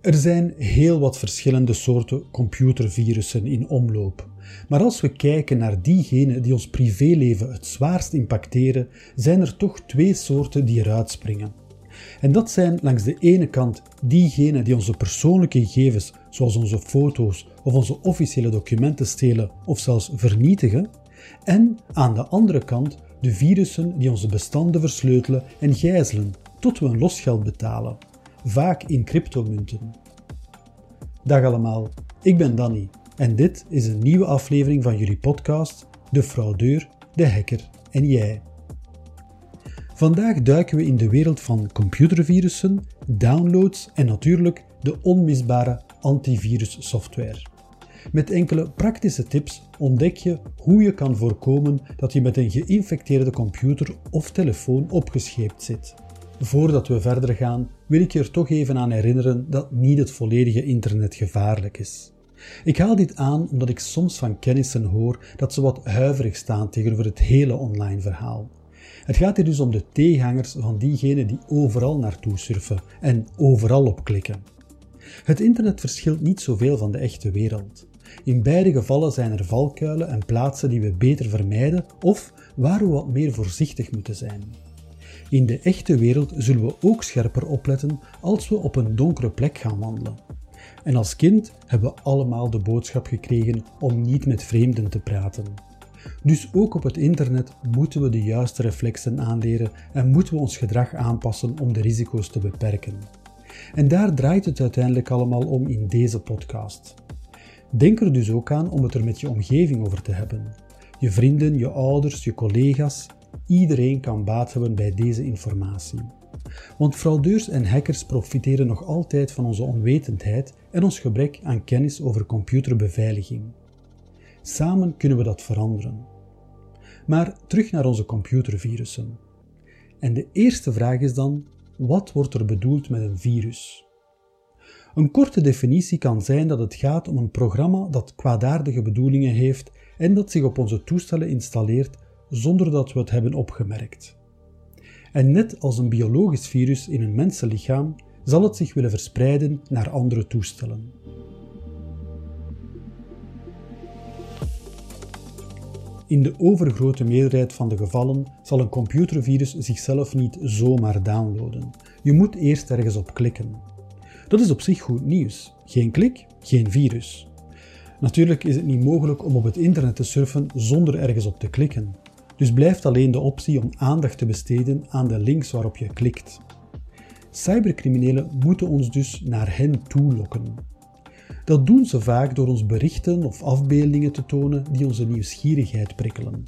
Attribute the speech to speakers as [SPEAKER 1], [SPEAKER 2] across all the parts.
[SPEAKER 1] Er zijn heel wat verschillende soorten computervirussen in omloop. Maar als we kijken naar diegenen die ons privéleven het zwaarst impacteren, zijn er toch twee soorten die eruit springen. En dat zijn langs de ene kant diegenen die onze persoonlijke gegevens, zoals onze foto's of onze officiële documenten stelen of zelfs vernietigen, en aan de andere kant de virussen die onze bestanden versleutelen en gijzelen tot we een losgeld betalen, vaak in cryptomunten. Dag allemaal, ik ben Danny en dit is een nieuwe aflevering van jullie podcast De fraudeur, de hacker en jij. Vandaag duiken we in de wereld van computervirussen, downloads en natuurlijk de onmisbare antivirussoftware. Met enkele praktische tips ontdek je hoe je kan voorkomen dat je met een geïnfecteerde computer of telefoon opgescheept zit. Voordat we verder gaan, wil ik je er toch even aan herinneren dat niet het volledige internet gevaarlijk is. Ik haal dit aan omdat ik soms van kennissen hoor dat ze wat huiverig staan tegenover het hele online verhaal. Het gaat hier dus om de tegenhangers van diegenen die overal naartoe surfen en overal op klikken. Het internet verschilt niet zoveel van de echte wereld. In beide gevallen zijn er valkuilen en plaatsen die we beter vermijden of waar we wat meer voorzichtig moeten zijn. In de echte wereld zullen we ook scherper opletten als we op een donkere plek gaan wandelen. En als kind hebben we allemaal de boodschap gekregen om niet met vreemden te praten. Dus ook op het internet moeten we de juiste reflexen aanleren en moeten we ons gedrag aanpassen om de risico's te beperken. En daar draait het uiteindelijk allemaal om in deze podcast. Denk er dus ook aan om het er met je omgeving over te hebben. Je vrienden, je ouders, je collega's, iedereen kan baat hebben bij deze informatie. Want fraudeurs en hackers profiteren nog altijd van onze onwetendheid en ons gebrek aan kennis over computerbeveiliging. Samen kunnen we dat veranderen. Maar terug naar onze computervirussen. En de eerste vraag is dan: wat wordt er bedoeld met een virus? Een korte definitie kan zijn dat het gaat om een programma dat kwaadaardige bedoelingen heeft en dat zich op onze toestellen installeert zonder dat we het hebben opgemerkt. En net als een biologisch virus in een mensenlichaam zal het zich willen verspreiden naar andere toestellen. In de overgrote meerderheid van de gevallen zal een computervirus zichzelf niet zomaar downloaden. Je moet eerst ergens op klikken. Dat is op zich goed nieuws. Geen klik, geen virus. Natuurlijk is het niet mogelijk om op het internet te surfen zonder ergens op te klikken. Dus blijft alleen de optie om aandacht te besteden aan de links waarop je klikt. Cybercriminelen moeten ons dus naar hen toe lokken. Dat doen ze vaak door ons berichten of afbeeldingen te tonen die onze nieuwsgierigheid prikkelen.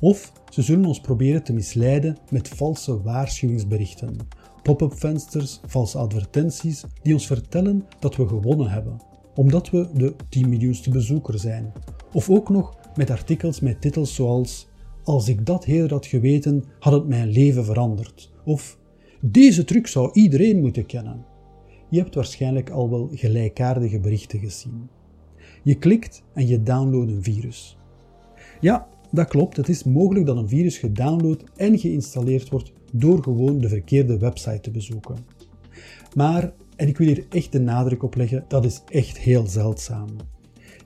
[SPEAKER 1] Of ze zullen ons proberen te misleiden met valse waarschuwingsberichten, pop-up vensters, valse advertenties die ons vertellen dat we gewonnen hebben, omdat we de 10 miljoenste bezoeker zijn. Of ook nog met artikels met titels zoals Als ik dat heel had geweten, had het mijn leven veranderd. Of Deze truc zou iedereen moeten kennen. Je hebt waarschijnlijk al wel gelijkaardige berichten gezien. Je klikt en je downloadt een virus. Ja, dat klopt. Het is mogelijk dat een virus gedownload en geïnstalleerd wordt door gewoon de verkeerde website te bezoeken. Maar, en ik wil hier echt de nadruk op leggen, dat is echt heel zeldzaam.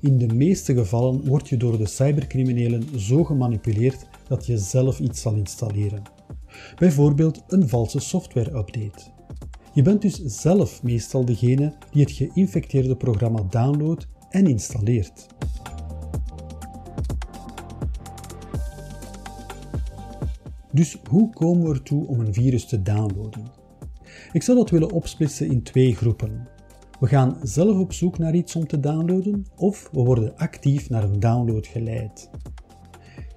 [SPEAKER 1] In de meeste gevallen word je door de cybercriminelen zo gemanipuleerd dat je zelf iets zal installeren. Bijvoorbeeld een valse software-update. Je bent dus zelf meestal degene die het geïnfecteerde programma downloadt en installeert. Dus hoe komen we ertoe om een virus te downloaden? Ik zou dat willen opsplitsen in twee groepen. We gaan zelf op zoek naar iets om te downloaden of we worden actief naar een download geleid.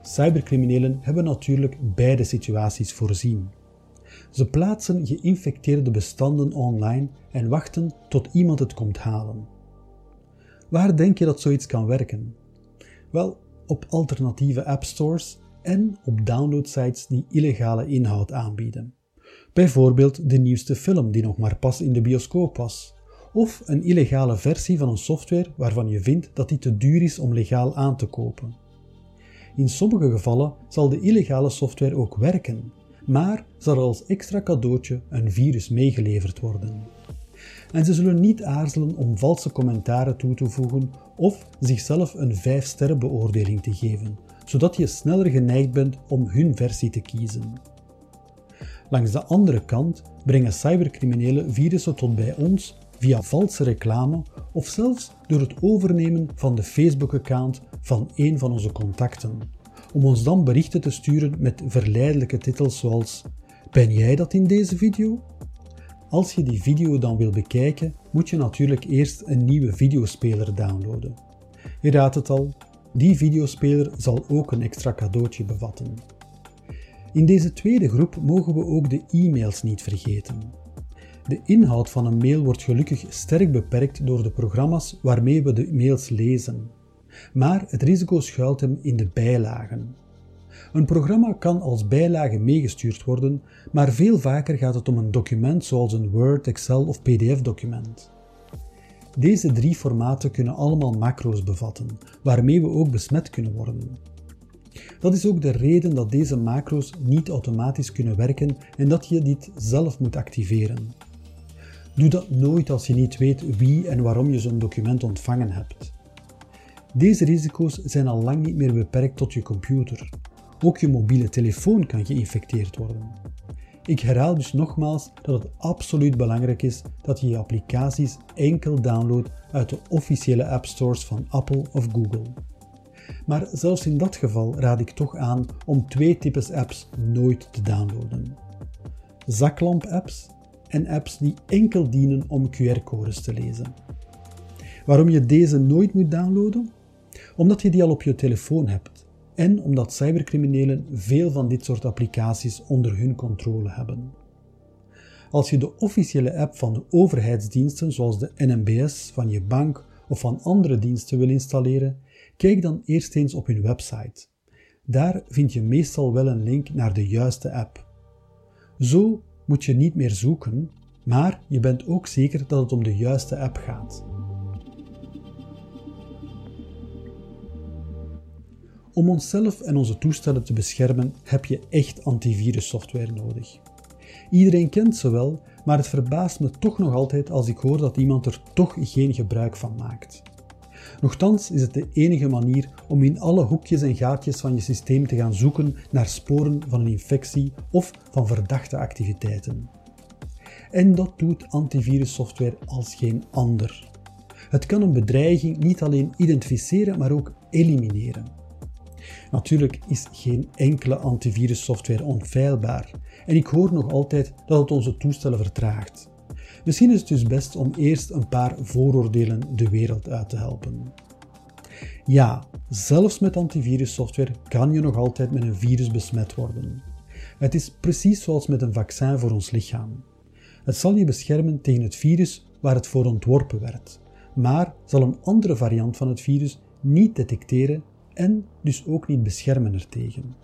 [SPEAKER 1] Cybercriminelen hebben natuurlijk beide situaties voorzien. Ze plaatsen geïnfecteerde bestanden online en wachten tot iemand het komt halen. Waar denk je dat zoiets kan werken? Wel, op alternatieve appstores en op downloadsites die illegale inhoud aanbieden. Bijvoorbeeld de nieuwste film die nog maar pas in de bioscoop was, of een illegale versie van een software waarvan je vindt dat die te duur is om legaal aan te kopen. In sommige gevallen zal de illegale software ook werken, maar zal er als extra cadeautje een virus meegeleverd worden. En ze zullen niet aarzelen om valse commentaren toe te voegen of zichzelf een 5-sterren beoordeling te geven, zodat je sneller geneigd bent om hun versie te kiezen. Langs de andere kant brengen cybercriminelen virussen tot bij ons via valse reclame of zelfs door het overnemen van de Facebook-account van een van onze contacten, om ons dan berichten te sturen met verleidelijke titels zoals Ben jij dat in deze video? Als je die video dan wil bekijken, moet je natuurlijk eerst een nieuwe videospeler downloaden. Je raadt het al, die videospeler zal ook een extra cadeautje bevatten. In deze tweede groep mogen we ook de e-mails niet vergeten. De inhoud van een mail wordt gelukkig sterk beperkt door de programma's waarmee we de mails lezen. Maar het risico schuilt hem in de bijlagen. Een programma kan als bijlage meegestuurd worden, maar veel vaker gaat het om een document zoals een Word, Excel of PDF-document. Deze drie formaten kunnen allemaal macro's bevatten, waarmee we ook besmet kunnen worden. Dat is ook de reden dat deze macro's niet automatisch kunnen werken en dat je dit zelf moet activeren. Doe dat nooit als je niet weet wie en waarom je zo'n document ontvangen hebt. Deze risico's zijn al lang niet meer beperkt tot je computer. Ook je mobiele telefoon kan geïnfecteerd worden. Ik herhaal dus nogmaals dat het absoluut belangrijk is dat je je applicaties enkel downloadt uit de officiële app stores van Apple of Google. Maar zelfs in dat geval raad ik toch aan om twee types apps nooit te downloaden. Zaklamp-apps en apps die enkel dienen om QR-codes te lezen. Waarom je deze nooit moet downloaden? Omdat je die al op je telefoon hebt en omdat cybercriminelen veel van dit soort applicaties onder hun controle hebben. Als je de officiële app van de overheidsdiensten zoals de NMBS, van je bank of van andere diensten wil installeren, kijk dan eerst eens op hun website. Daar vind je meestal wel een link naar de juiste app. Zo moet je niet meer zoeken, maar je bent ook zeker dat het om de juiste app gaat. Om onszelf en onze toestellen te beschermen heb je echt antivirussoftware nodig. Iedereen kent ze wel, maar het verbaast me toch nog altijd als ik hoor dat iemand er toch geen gebruik van maakt. Nochtans is het de enige manier om in alle hoekjes en gaatjes van je systeem te gaan zoeken naar sporen van een infectie of van verdachte activiteiten. En dat doet antivirussoftware als geen ander. Het kan een bedreiging niet alleen identificeren, maar ook elimineren. Natuurlijk is geen enkele antivirussoftware onfeilbaar en ik hoor nog altijd dat het onze toestellen vertraagt. Misschien is het dus best om eerst een paar vooroordelen de wereld uit te helpen. Ja, zelfs met antivirussoftware kan je nog altijd met een virus besmet worden. Het is precies zoals met een vaccin voor ons lichaam. Het zal je beschermen tegen het virus waar het voor ontworpen werd, maar zal een andere variant van het virus niet detecteren en dus ook niet beschermen ertegen.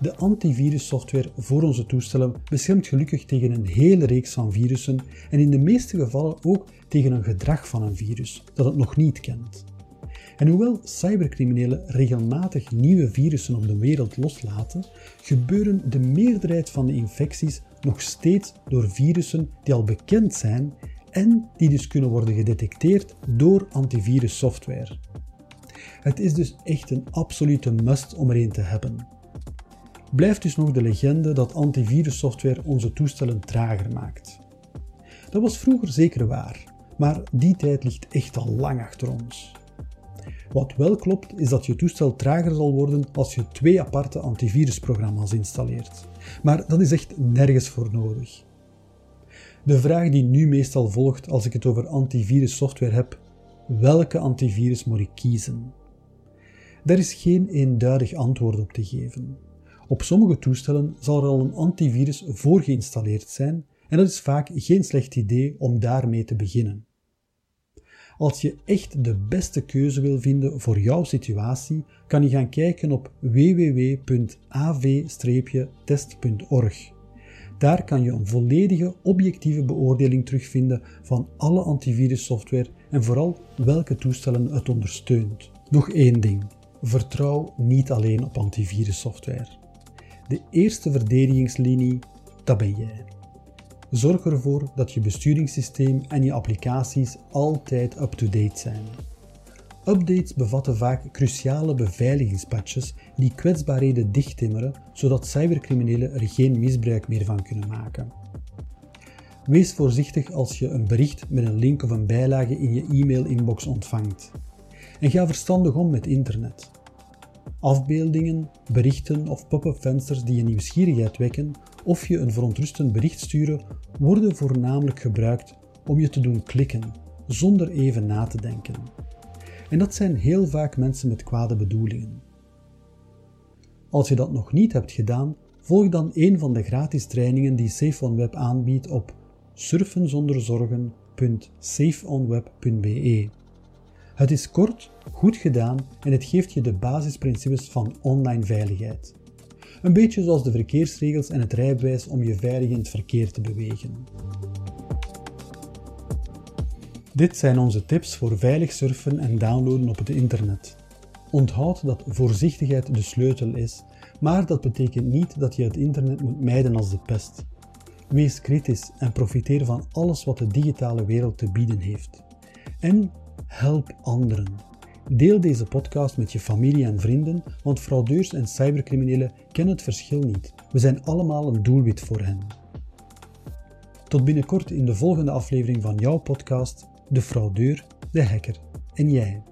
[SPEAKER 1] De antivirussoftware voor onze toestellen beschermt gelukkig tegen een hele reeks van virussen en in de meeste gevallen ook tegen een gedrag van een virus dat het nog niet kent. En hoewel cybercriminelen regelmatig nieuwe virussen op de wereld loslaten, gebeuren de meerderheid van de infecties nog steeds door virussen die al bekend zijn en die dus kunnen worden gedetecteerd door antivirussoftware. Het is dus echt een absolute must om er een te hebben. Blijft dus nog de legende dat antivirussoftware onze toestellen trager maakt. Dat was vroeger zeker waar, maar die tijd ligt echt al lang achter ons. Wat wel klopt, is dat je toestel trager zal worden als je twee aparte antivirusprogramma's installeert. Maar dat is echt nergens voor nodig. De vraag die nu meestal volgt als ik het over antivirussoftware heb, welke antivirus moet ik kiezen? Daar is geen eenduidig antwoord op te geven. Op sommige toestellen zal er al een antivirus voor geïnstalleerd zijn en dat is vaak geen slecht idee om daarmee te beginnen. Als je echt de beste keuze wil vinden voor jouw situatie, kan je gaan kijken op www.av-test.org. Daar kan je een volledige objectieve beoordeling terugvinden van alle antivirussoftware en vooral welke toestellen het ondersteunt. Nog één ding. Vertrouw niet alleen op antivirussoftware. De eerste verdedigingslinie, dat ben jij. Zorg ervoor dat je besturingssysteem en je applicaties altijd up-to-date zijn. Updates bevatten vaak cruciale beveiligingspatches die kwetsbaarheden dichttimmeren, zodat cybercriminelen er geen misbruik meer van kunnen maken. Wees voorzichtig als je een bericht met een link of een bijlage in je e-mail-inbox ontvangt. En ga verstandig om met internet. Afbeeldingen, berichten of pop-up vensters die je nieuwsgierigheid wekken of je een verontrustend bericht sturen, worden voornamelijk gebruikt om je te doen klikken, zonder even na te denken. En dat zijn heel vaak mensen met kwade bedoelingen. Als je dat nog niet hebt gedaan, volg dan een van de gratis trainingen die SafeOnWeb aanbiedt op surfenzonderzorgen.safeonweb.be. Het is kort, goed gedaan en het geeft je de basisprincipes van online veiligheid. Een beetje zoals de verkeersregels en het rijbewijs om je veilig in het verkeer te bewegen. Dit zijn onze tips voor veilig surfen en downloaden op het internet. Onthoud dat voorzichtigheid de sleutel is, maar dat betekent niet dat je het internet moet mijden als de pest. Wees kritisch en profiteer van alles wat de digitale wereld te bieden heeft. En help anderen. Deel deze podcast met je familie en vrienden, want fraudeurs en cybercriminelen kennen het verschil niet. We zijn allemaal een doelwit voor hen. Tot binnenkort in de volgende aflevering van jouw podcast De fraudeur, de hacker en jij.